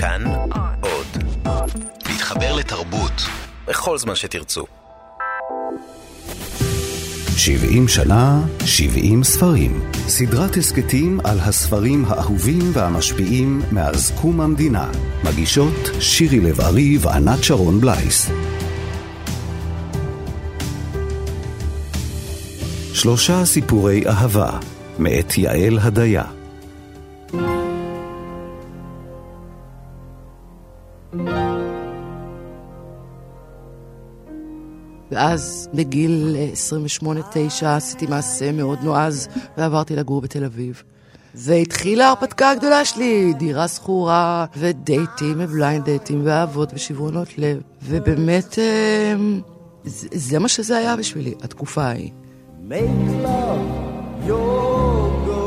כאן עוד. להתחבר לתרבות בכל זמן שתרצו. 70 שנה, 70 ספרים. סדרת הסכתים על הספרים האהובים והמשפיעים מאז קום המדינה. מגישות שירי לב-ארי וענת שרון בלייס. שלושה סיפורי אהבה, מאת יעל הדיה. ואז בגיל 28-9 עשיתי מעשה מאוד נועז ועברתי לגור בתל אביב. והתחילה ההרפתקה הגדולה שלי, דירה שכורה, ודייטים, ו blind דייטים, ואהבות ושברונות לב. ובאמת, אה, זה, מה שזה היה בשבילי, התקופה ההיא. Make love your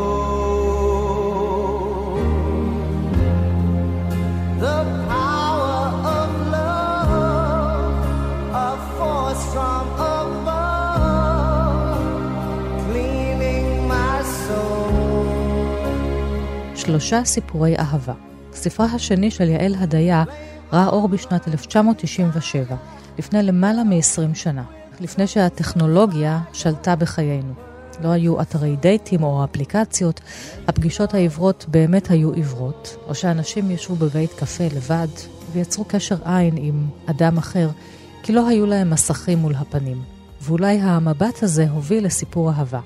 שלושה סיפורי אהבה. ספרה השני של יעל הדיה ראה אור בשנת 1997, לפני למעלה מ-20 שנה, לפני שהטכנולוגיה שלטה בחיינו. לא היו אתרי דייטים או אפליקציות, הפגישות העיוורות באמת היו עיוורות, או שאנשים ישבו בבית קפה לבד ויצרו קשר עין עם אדם אחר, כי לא היו להם מסכים מול הפנים. ואולי המבט הזה הוביל לסיפור אהבה.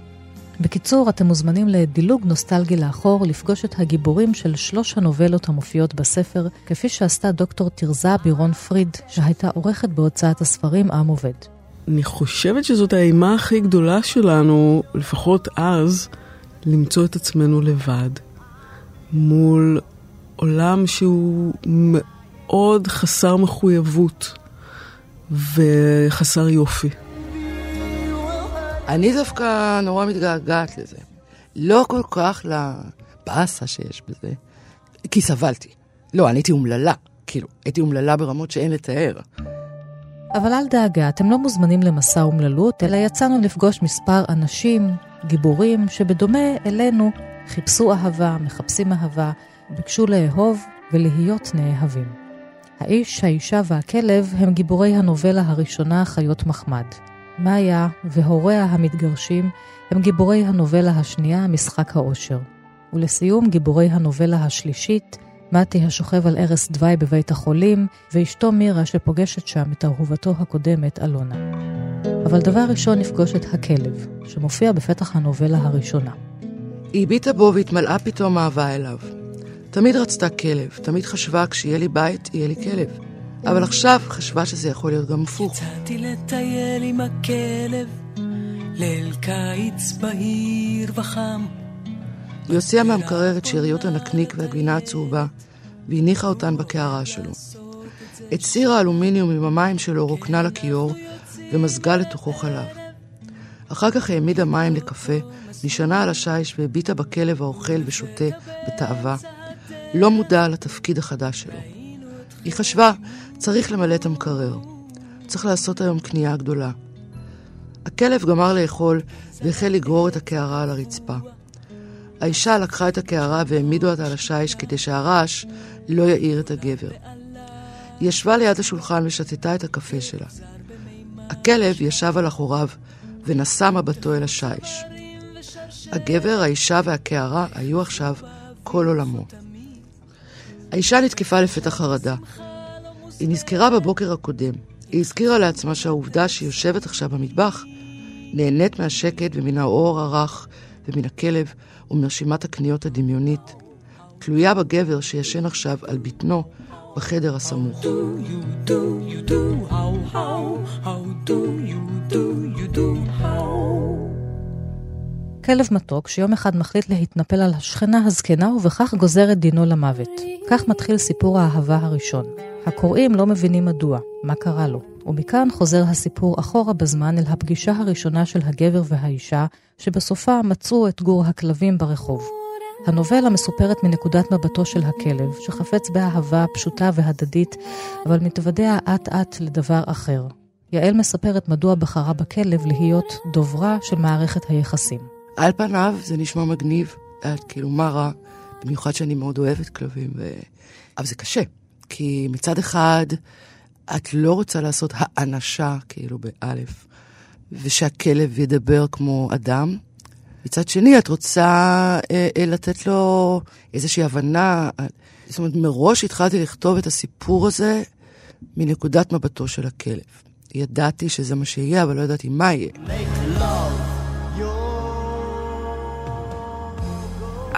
בקיצור, אתם מוזמנים לדילוג נוסטלגי לאחור, לפגוש את הגיבורים של שלוש הנובלות המופיעות בספר, כפי שעשתה דוקטור תרזה בירון פריד, שהייתה עורכת בהוצאת הספרים עם עובד. אני חושבת שזאת האימה הכי גדולה שלנו, לפחות אז, למצוא את עצמנו לבד, מול עולם שהוא מאוד חסר מחויבות וחסר יופי. אני דווקא נורא מתגעגעת לזה. לא כל כך לבאסה שיש בזה, כי סבלתי. לא, אני הייתי אומללה. כאילו, הייתי אומללה ברמות שאין לתאר. אבל אל דאגה, אתם לא מוזמנים למסע אומללות, אלא יצאנו לפגוש מספר אנשים, גיבורים, שבדומה אלינו חיפשו אהבה, מחפשים אהבה, ביקשו לאהוב ולהיות נאהבים. האיש, האישה והכלב הם גיבורי הנובלה הראשונה, חיות מחמד. מאיה והוריה המתגרשים הם גיבורי הנובלה השנייה, משחק האושר. ולסיום, גיבורי הנובלה השלישית, מתי השוכב על ערש דווי בבית החולים, ואשתו מירה שפוגשת שם את אהובתו הקודמת, אלונה. אבל דבר ראשון נפגוש את הכלב, שמופיע בפתח הנובלה הראשונה. היא הביטה בו והתמלאה פתאום אהבה אליו. תמיד רצתה כלב, תמיד חשבה כשיהיה לי בית, יהיה לי כלב. אבל עכשיו חשבה שזה יכול להיות גם הפוך. יצאתי לטייל עם הכלב, ליל קיץ בהיר וחם. היא הוציאה מהמקרר את שאריות הנקניק והגבינה הצהובה, והניחה אותן בקערה שלו. את סיר האלומיניום עם המים שלו רוקנה לכיור, ומזגה לתוכו חלב. אחר כך העמידה מים לקפה, נשענה על השיש והביטה בכלב האוכל ושותה בתאווה, לא מודע לתפקיד החדש שלו. היא חשבה, צריך למלא את המקרר. צריך לעשות היום קנייה גדולה. הכלב גמר לאכול והחל לגרור את הקערה על הרצפה. האישה לקחה את הקערה והעמידו אותה על השיש כדי שהרעש לא יעיר את הגבר. היא ישבה ליד השולחן ושתתה את הקפה שלה. הכלב ישב על אחוריו ונשא מבטו אל השיש. הגבר, האישה והקערה היו עכשיו כל עולמו. האישה נתקפה לפתח חרדה. היא נזכרה בבוקר הקודם. היא הזכירה לעצמה שהעובדה שהיא יושבת עכשיו במטבח נהנית מהשקט ומן האור הרך ומן הכלב ומרשימת הקניות הדמיונית, תלויה בגבר שישן עכשיו על בטנו בחדר הסמוך. כלב מתוק שיום אחד מחליט להתנפל על השכנה הזקנה ובכך גוזר את דינו למוות. כך מתחיל סיפור האהבה הראשון. הקוראים לא מבינים מדוע, מה קרה לו. ומכאן חוזר הסיפור אחורה בזמן אל הפגישה הראשונה של הגבר והאישה, שבסופה מצאו את גור הכלבים ברחוב. הנובלה מסופרת מנקודת מבטו של הכלב, שחפץ באהבה פשוטה והדדית, אבל מתוודע אט-אט לדבר אחר. יעל מספרת מדוע בחרה בכלב להיות דוברה של מערכת היחסים. על פניו זה נשמע מגניב, כאילו מה רע במיוחד שאני מאוד אוהבת כלבים, ו... אבל זה קשה, כי מצד אחד, את לא רוצה לעשות האנשה, כאילו, באלף, ושהכלב ידבר כמו אדם. מצד שני, את רוצה אה, אה, לתת לו איזושהי הבנה. זאת אומרת, מראש התחלתי לכתוב את הסיפור הזה מנקודת מבטו של הכלב. ידעתי שזה מה שיהיה, אבל לא ידעתי מה יהיה.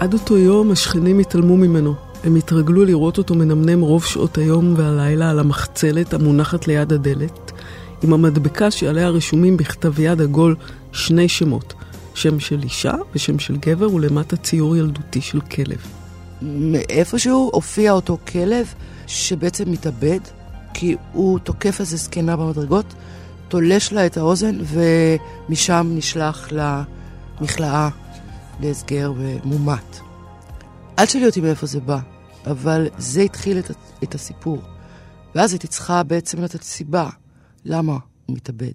עד אותו יום השכנים התעלמו ממנו. הם התרגלו לראות אותו מנמנם רוב שעות היום והלילה על המחצלת המונחת ליד הדלת, עם המדבקה שעליה רשומים בכתב יד עגול שני שמות, שם של אישה ושם של גבר ולמטה ציור ילדותי של כלב. מאיפשהו הופיע אותו כלב שבעצם מתאבד, כי הוא תוקף איזה זקנה במדרגות, תולש לה את האוזן ומשם נשלח למכלאה להסגר ומומת. אל תשאלי אותי מאיפה זה בא, אבל זה התחיל את, את הסיפור. ואז הייתי צריכה בעצם לתת סיבה למה הוא מתאבד.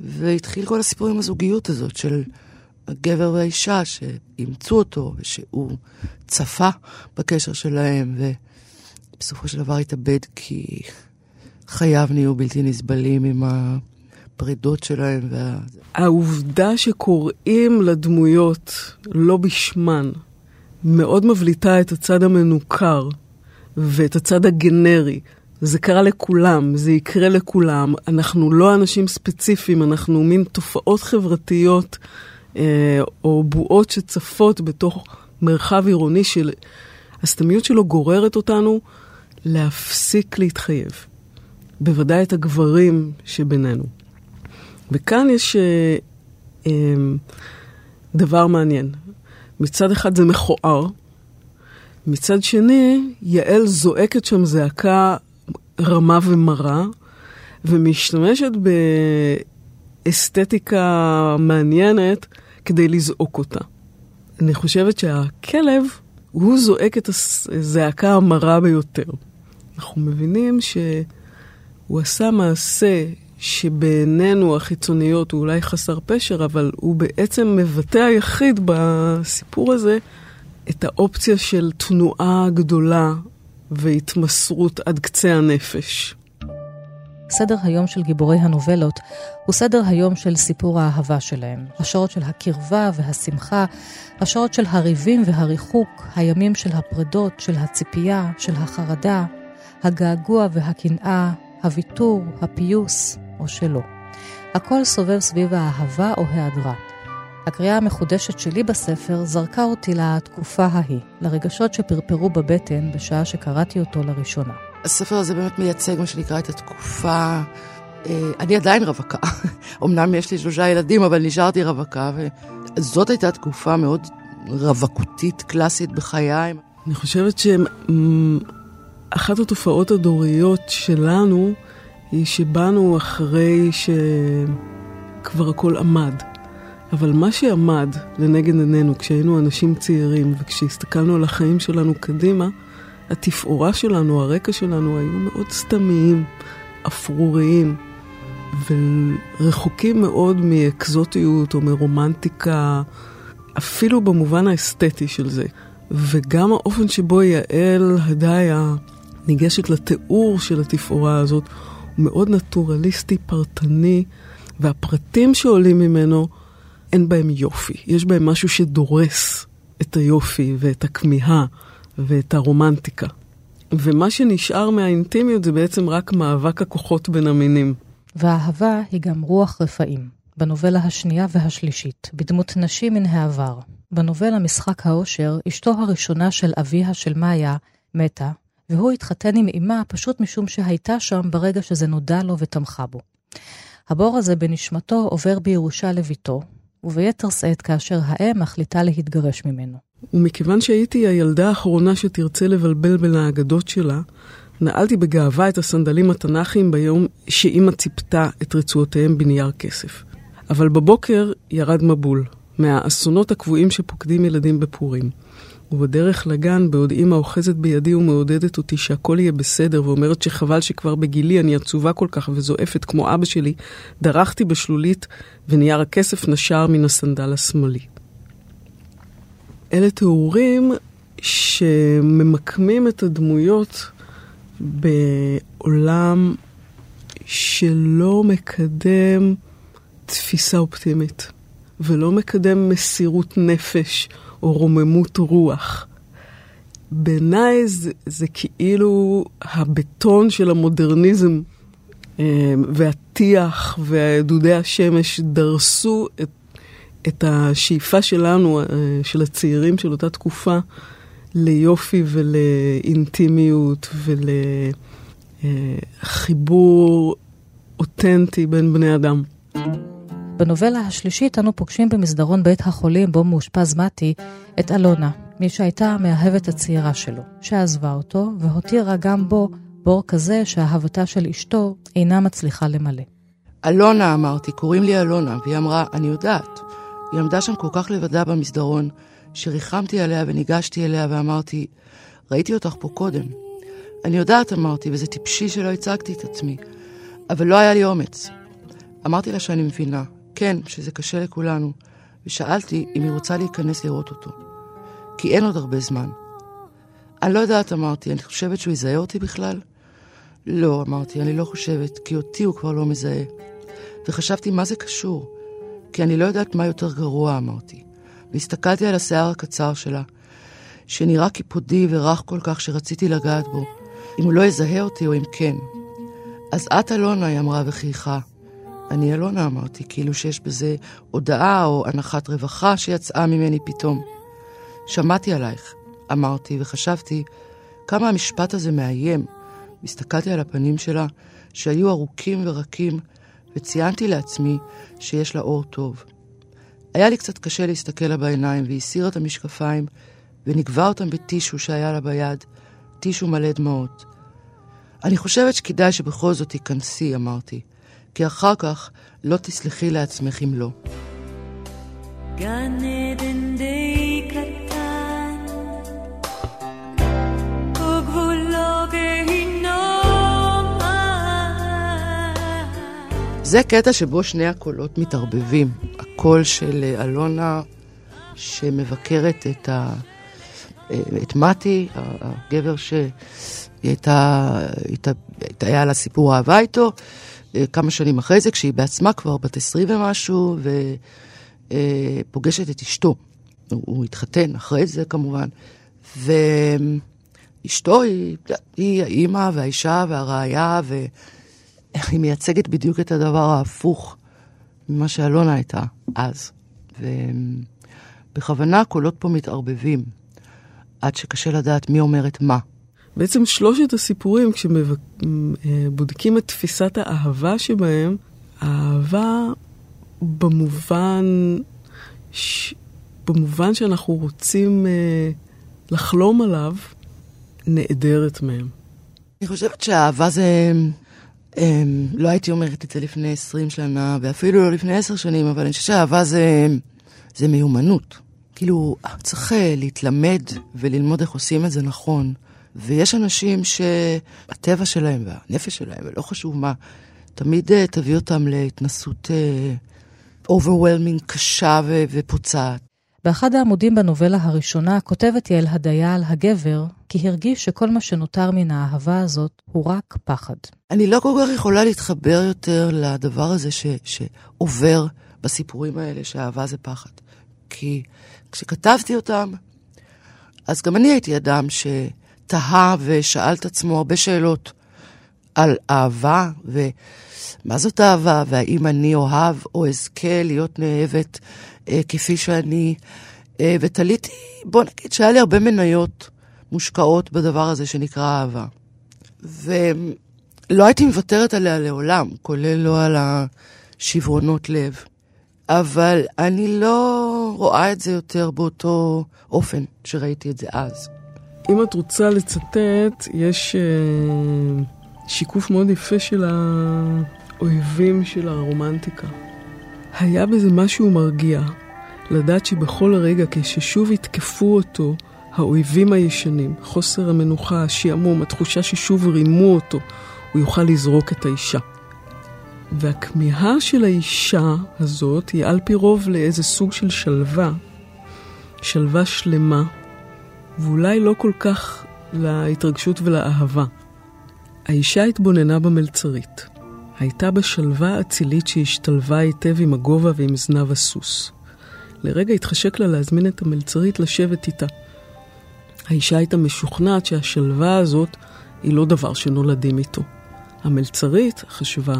והתחיל כל הסיפור עם הזוגיות הזאת של הגבר והאישה שאימצו אותו ושהוא צפה בקשר שלהם, ובסופו של דבר התאבד כי חייו נהיו בלתי נסבלים עם הפרידות שלהם. וה... העובדה שקוראים לדמויות לא בשמן מאוד מבליטה את הצד המנוכר ואת הצד הגנרי. זה קרה לכולם, זה יקרה לכולם. אנחנו לא אנשים ספציפיים, אנחנו מין תופעות חברתיות אה, או בועות שצפות בתוך מרחב עירוני של... הסתמיות שלו גוררת אותנו להפסיק להתחייב. בוודאי את הגברים שבינינו. וכאן יש אה, אה, דבר מעניין. מצד אחד זה מכוער, מצד שני, יעל זועקת שם זעקה רמה ומרה, ומשתמשת באסתטיקה מעניינת כדי לזעוק אותה. אני חושבת שהכלב, הוא זועק את הזעקה המרה ביותר. אנחנו מבינים שהוא עשה מעשה שבעינינו החיצוניות הוא אולי חסר פשר, אבל הוא בעצם מבטא היחיד בסיפור הזה את האופציה של תנועה גדולה והתמסרות עד קצה הנפש. סדר היום של גיבורי הנובלות הוא סדר היום של סיפור האהבה שלהם. השעות של הקרבה והשמחה, השעות של הריבים והריחוק, הימים של הפרדות, של הציפייה, של החרדה, הגעגוע והקנאה, הוויתור, הפיוס או שלא. הכל סובב סביב האהבה או היעדרה. הקריאה המחודשת שלי בספר זרקה אותי לתקופה ההיא, לרגשות שפרפרו בבטן בשעה שקראתי אותו לראשונה. הספר הזה באמת מייצג מה שנקרא את התקופה... אה, אני עדיין רווקה. אמנם יש לי שלושה ילדים, אבל נשארתי רווקה, וזאת הייתה תקופה מאוד רווקותית, קלאסית בחיי. אני חושבת שאחת התופעות הדוריות שלנו היא שבאנו אחרי שכבר הכל עמד. אבל מה שעמד לנגד עינינו כשהיינו אנשים צעירים וכשהסתכלנו על החיים שלנו קדימה, התפאורה שלנו, הרקע שלנו היו מאוד סתמיים, אפרוריים ורחוקים מאוד מאקזוטיות או מרומנטיקה, אפילו במובן האסתטי של זה. וגם האופן שבו יעל הדיה ניגשת לתיאור של התפאורה הזאת הוא מאוד נטורליסטי, פרטני, והפרטים שעולים ממנו אין בהם יופי. יש בהם משהו שדורס את היופי ואת הכמיהה ואת הרומנטיקה. ומה שנשאר מהאינטימיות זה בעצם רק מאבק הכוחות בין המינים. והאהבה היא גם רוח רפאים. בנובלה השנייה והשלישית, בדמות נשים מן העבר. בנובלה משחק האושר, אשתו הראשונה של אביה של מאיה מתה, והוא התחתן עם אמה פשוט משום שהייתה שם ברגע שזה נודע לו ותמכה בו. הבור הזה בנשמתו עובר בירושה לביתו, וביתר שאת כאשר האם מחליטה להתגרש ממנו. ומכיוון שהייתי הילדה האחרונה שתרצה לבלבל בין האגדות שלה, נעלתי בגאווה את הסנדלים התנ"כיים ביום שאימא ציפתה את רצועותיהם בנייר כסף. אבל בבוקר ירד מבול, מהאסונות הקבועים שפוקדים ילדים בפורים. ובדרך לגן, בעוד אימא אוחזת בידי ומעודדת אותי שהכל יהיה בסדר, ואומרת שחבל שכבר בגילי אני עצובה כל כך וזועפת כמו אבא שלי, דרכתי בשלולית ונייר הכסף נשר מן הסנדל השמאלי. אלה תיאורים שממקמים את הדמויות בעולם שלא מקדם תפיסה אופטימית, ולא מקדם מסירות נפש או רוממות רוח. בעיניי זה, זה כאילו הבטון של המודרניזם אה, והטיח ודודי השמש דרסו את, את השאיפה שלנו, אה, של הצעירים של אותה תקופה, ליופי ולאינטימיות ולחיבור אותנטי בין בני אדם. בנובלה השלישית אנו פוגשים במסדרון בית החולים בו מאושפז מתי את אלונה, מי שהייתה המאהבת הצעירה שלו, שעזבה אותו והותירה גם בו בור כזה שאהבתה של אשתו אינה מצליחה למלא. אלונה אמרתי, קוראים לי אלונה, והיא אמרה, אני יודעת. היא עמדה שם כל כך לבדה במסדרון, שריחמתי עליה וניגשתי אליה ואמרתי, ראיתי אותך פה קודם. אני יודעת, אמרתי, וזה טיפשי שלא הצגתי את עצמי, אבל לא היה לי אומץ. אמרתי לה שאני מבינה, כן, שזה קשה לכולנו, ושאלתי אם היא רוצה להיכנס לראות אותו. כי אין עוד הרבה זמן. אני לא יודעת, אמרתי, אני חושבת שהוא יזהה אותי בכלל? לא, אמרתי, אני לא חושבת, כי אותי הוא כבר לא מזהה. וחשבתי, מה זה קשור? כי אני לא יודעת מה יותר גרוע, אמרתי. והסתכלתי על השיער הקצר שלה, שנראה קיפודי ורך כל כך שרציתי לגעת בו, אם הוא לא יזהה אותי או אם כן. אז את אלונה, היא אמרה וחייכה. אני אלונה, אמרתי, כאילו שיש בזה הודאה או הנחת רווחה שיצאה ממני פתאום. שמעתי עלייך, אמרתי, וחשבתי כמה המשפט הזה מאיים. הסתכלתי על הפנים שלה, שהיו ארוכים ורקים, וציינתי לעצמי שיש לה אור טוב. היה לי קצת קשה להסתכל לה בעיניים, והיא הסירה את המשקפיים, ונגבה אותם בטישו שהיה לה ביד, טישו מלא דמעות. אני חושבת שכדאי שבכל זאת תיכנסי, אמרתי, כי אחר כך לא תסלחי לעצמך אם לא. גן עדן די קטן, וגבולו גיהינום. זה קטע שבו שני הקולות מתערבבים. הקול של אלונה שמבקרת את, ה... את מתי, הגבר שהיא הייתה, הייתה, היה לה סיפור אהבה איתו, כמה שנים אחרי זה, כשהיא בעצמה כבר בת עשרים ומשהו, ופוגשת את אשתו. הוא, התחתן אחרי זה כמובן. ואשתו היא, היא האימא והאישה והראיה, והיא מייצגת בדיוק את הדבר ההפוך ממה שאלונה הייתה אז. ובכוונה הקולות פה מתערבבים, עד שקשה לדעת מי אומרת מה. בעצם שלושת הסיפורים, כשבודקים את תפיסת האהבה שבהם, האהבה במובן, ש... במובן שאנחנו רוצים אה, לחלום עליו, נעדרת מהם. אני חושבת שהאהבה זה... אמ, לא הייתי אומרת את זה לפני 20 שנה, ואפילו לא לפני 10 שנים, אבל אני חושבת שהאהבה זה, זה מיומנות. כאילו, צריך אה, להתלמד וללמוד איך עושים את זה נכון. ויש אנשים שהטבע שלהם והנפש שלהם, ולא חשוב מה, תמיד אה, תביא אותם להתנסות overwhelming אה, קשה ו- ופוצעת. באחד העמודים בנובלה הראשונה כותבת יעל הדיה על הגבר, כי הרגיש שכל מה שנותר מן האהבה הזאת הוא רק פחד. אני לא כל כך יכולה להתחבר יותר לדבר הזה ש- שעובר בסיפורים האלה, שאהבה זה פחד. כי כשכתבתי אותם, אז גם אני הייתי אדם ש... תהה ושאל את עצמו הרבה שאלות על אהבה, ומה זאת אהבה, והאם אני אוהב או אזכה להיות נאהבת אה, כפי שאני. אה, ותליתי, בוא נגיד שהיה לי הרבה מניות מושקעות בדבר הזה שנקרא אהבה. ולא הייתי מוותרת עליה לעולם, כולל לא על השברונות לב. אבל אני לא רואה את זה יותר באותו אופן שראיתי את זה אז. אם את רוצה לצטט, יש uh, שיקוף מאוד יפה של האויבים של הרומנטיקה. היה בזה משהו מרגיע, לדעת שבכל רגע כששוב יתקפו אותו האויבים הישנים, חוסר המנוחה, השעמום, התחושה ששוב רימו אותו, הוא יוכל לזרוק את האישה. והכמיהה של האישה הזאת היא על פי רוב לאיזה סוג של שלווה, שלווה שלמה, ואולי לא כל כך להתרגשות ולאהבה. האישה התבוננה במלצרית. הייתה בשלווה אצילית שהשתלבה היטב עם הגובה ועם זנב הסוס. לרגע התחשק לה להזמין את המלצרית לשבת איתה. האישה הייתה משוכנעת שהשלווה הזאת היא לא דבר שנולדים איתו. המלצרית, חשבה,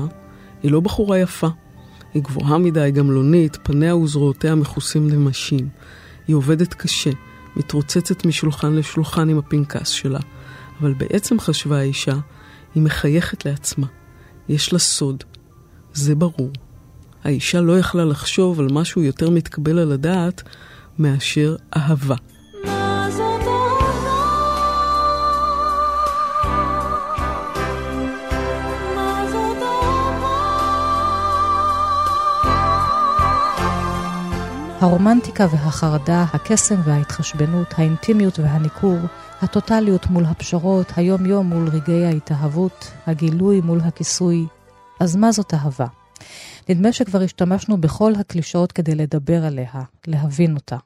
היא לא בחורה יפה. היא גבוהה מדי, גמלונית, פניה וזרועותיה מכוסים לנשים. היא עובדת קשה, מתרוצצת משולחן לשולחן עם הפנקס שלה. אבל בעצם חשבה האישה, היא מחייכת לעצמה. יש לה סוד. זה ברור. האישה לא יכלה לחשוב על משהו יותר מתקבל על הדעת מאשר אהבה. הרומנטיקה והחרדה, הקסם וההתחשבנות, האינטימיות והניכור, הטוטליות מול הפשרות, היום-יום מול רגעי ההתאהבות, הגילוי מול הכיסוי. אז מה זאת אהבה? נדמה שכבר השתמשנו בכל הקלישאות כדי לדבר עליה, להבין אותה.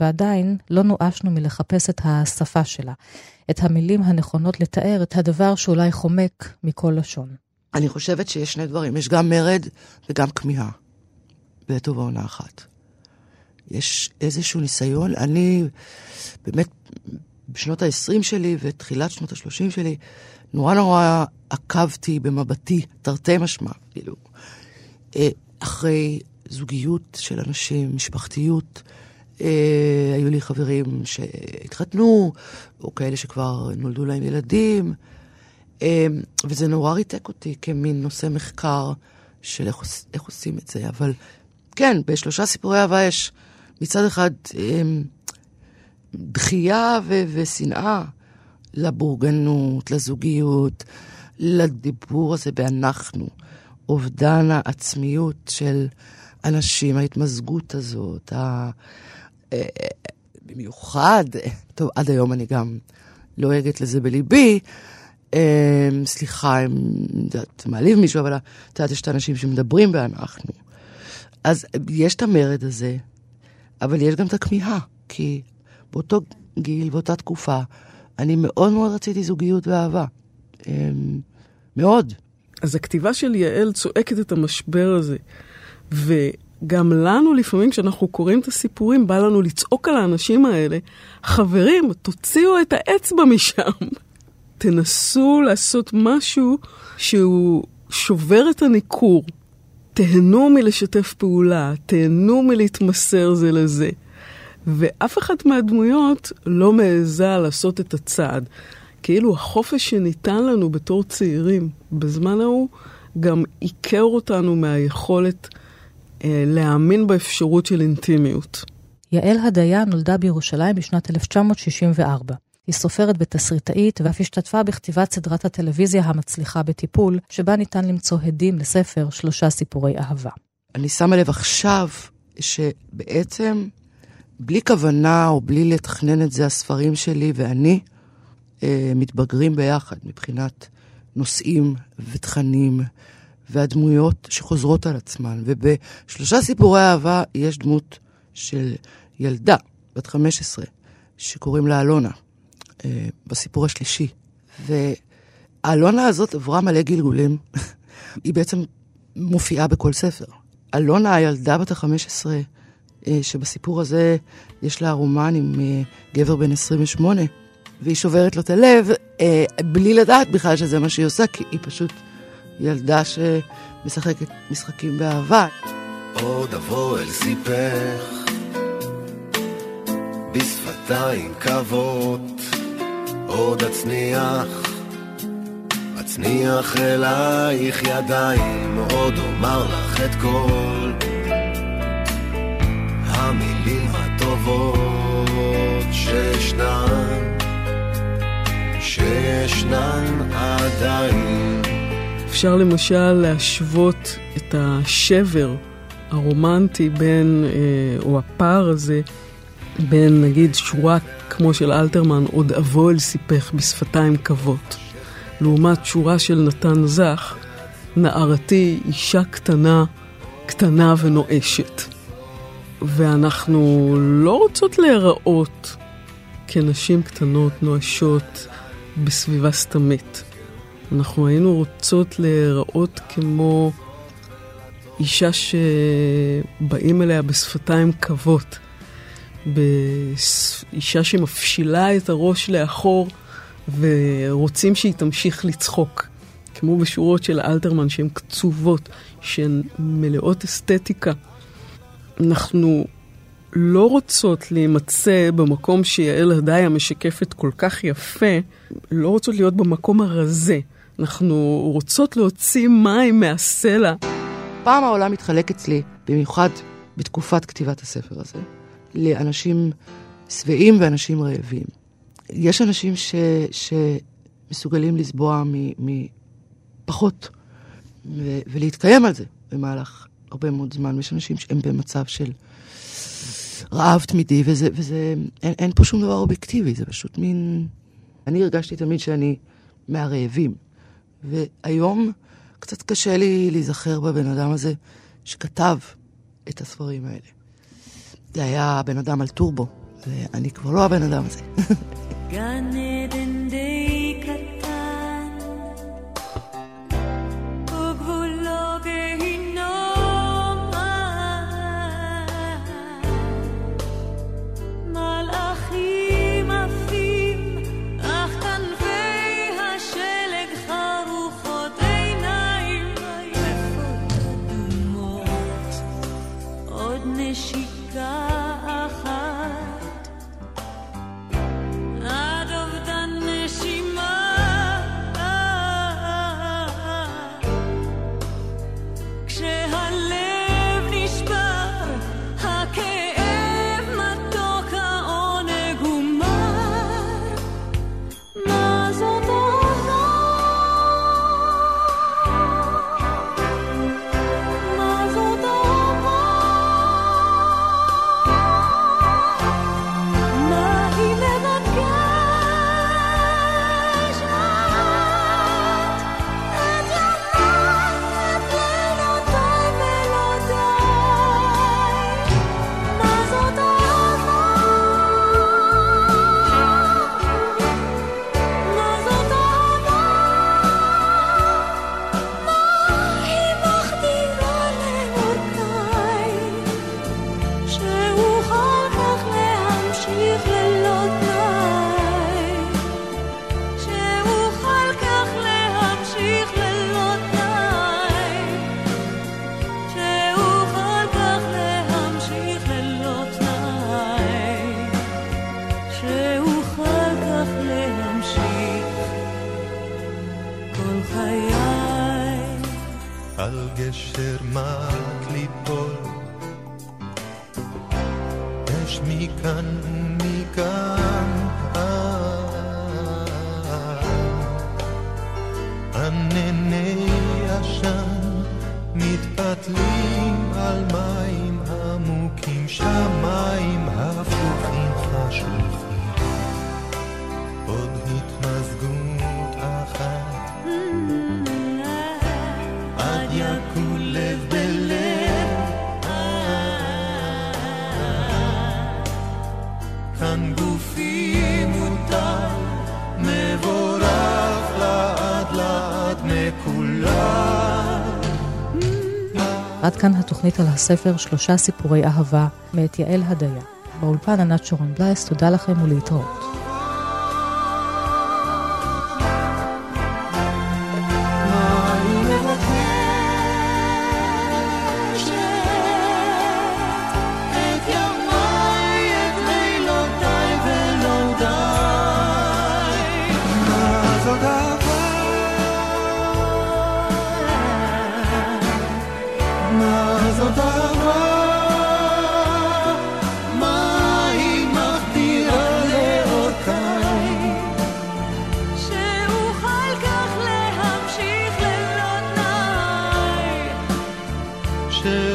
ועדיין לא נואשנו מלחפש את השפה שלה, את המילים הנכונות לתאר את הדבר שאולי חומק מכל לשון. אני חושבת שיש שני דברים, יש גם מרד וגם כמיהה, בעת ובעונה אחת. יש איזשהו ניסיון, אני באמת בשנות ה-20 שלי ותחילת שנות ה-30 שלי, נורא נורא עקבתי במבטי, תרתי משמע, כאילו, אה, אחרי זוגיות של אנשים, משפחתיות. אה, היו לי חברים שהתחתנו, או כאלה שכבר נולדו להם ילדים, אה, וזה נורא ריתק אותי כמין נושא מחקר של איך, איך עושים את זה. אבל כן, בשלושה סיפורי אהבה יש מצד אחד דחייה ו- ושנאה לבורגנות, לזוגיות, לדיבור הזה באנחנו, אובדן העצמיות של אנשים, ההתמזגות הזאת, ה... אה, במיוחד, טוב, עד היום אני גם לועגת לזה בליבי, אה, סליחה אם את מעליב מישהו, אבל את יודעת, יש את האנשים שמדברים באנחנו. אז יש את המרד הזה, אבל יש גם את הכמיהה, כי באותו גיל, באותה תקופה, אני מאוד מאוד רציתי זוגיות ואהבה. אמ, מאוד. אז הכתיבה של יעל צועקת את המשבר הזה. וגם לנו לפעמים, כשאנחנו קוראים את הסיפורים, בא לנו לצעוק על האנשים האלה, חברים, תוציאו את האצבע משם. תנסו לעשות משהו שהוא שובר את הניכור. תהנו מלשתף פעולה, תהנו מלהתמסר זה לזה. ואף אחת מהדמויות לא מעיזה לעשות את הצעד. כאילו החופש שניתן לנו בתור צעירים בזמן ההוא, גם עיקר אותנו מהיכולת אה, להאמין באפשרות של אינטימיות. יעל הדיה נולדה בירושלים בשנת 1964. היא סופרת ותסריטאית ואף השתתפה בכתיבת סדרת הטלוויזיה המצליחה בטיפול, שבה ניתן למצוא הדים לספר שלושה סיפורי אהבה. אני שמה לב עכשיו שבעצם בלי כוונה או בלי לתכנן את זה, הספרים שלי ואני אה, מתבגרים ביחד מבחינת נושאים ותכנים והדמויות שחוזרות על עצמן. ובשלושה סיפורי אהבה יש דמות של ילדה, בת 15, שקוראים לה אלונה, בסיפור השלישי. והאלונה הזאת עברה מלא גלגולים. היא בעצם מופיעה בכל ספר. אלונה, הילדה בת ה-15, אה, שבסיפור הזה יש לה רומן עם אה, גבר בן 28, והיא שוברת לו את הלב, אה, בלי לדעת בכלל שזה מה שהיא עושה, כי היא פשוט ילדה שמשחקת משחקים באהבה. עוד אבוא אל סיפך, בשפתיים קוות, עוד אצניח, אצניח אלייך ידיים, עוד אומר לך את כל המילים הטובות שישנן, שישנן עדיין. אפשר למשל להשוות את השבר הרומנטי בין, אה, או הפער הזה, בין נגיד שורה כמו של אלתרמן, עוד אבוא אל סיפך בשפתיים קוות, לעומת שורה של נתן זך, נערתי אישה קטנה, קטנה ונואשת. ואנחנו לא רוצות להיראות כנשים קטנות, נואשות, בסביבה סתמית. אנחנו היינו רוצות להיראות כמו אישה שבאים אליה בשפתיים קוות, באישה שמפשילה את הראש לאחור ורוצים שהיא תמשיך לצחוק. כמו בשורות של אלתרמן שהן קצובות, שהן מלאות אסתטיקה. אנחנו לא רוצות להימצא במקום שיעל הדיה משקפת כל כך יפה, לא רוצות להיות במקום הרזה. אנחנו רוצות להוציא מים מהסלע. פעם העולם התחלק אצלי, במיוחד בתקופת כתיבת הספר הזה, לאנשים שבעים ואנשים רעבים. יש אנשים ש, שמסוגלים לסבוע מפחות ולהתקיים על זה במהלך הרבה מאוד זמן. ויש אנשים שהם במצב של רעב תמידי, וזה, וזה אין, אין פה שום דבר אובייקטיבי, זה פשוט מין... אני הרגשתי תמיד שאני מהרעבים. והיום קצת קשה לי להיזכר בבן אדם הזה שכתב את הספרים האלה. זה היה בן אדם על טורבו, ואני כבר לא הבן אדם הזה. גן עדן על גשר מק ליפול, אש מכאן עד כאן התוכנית על הספר שלושה סיפורי אהבה מאת יעל הדיה. באולפן ענת שרון בלייס, תודה לכם ולהתראות. Krishna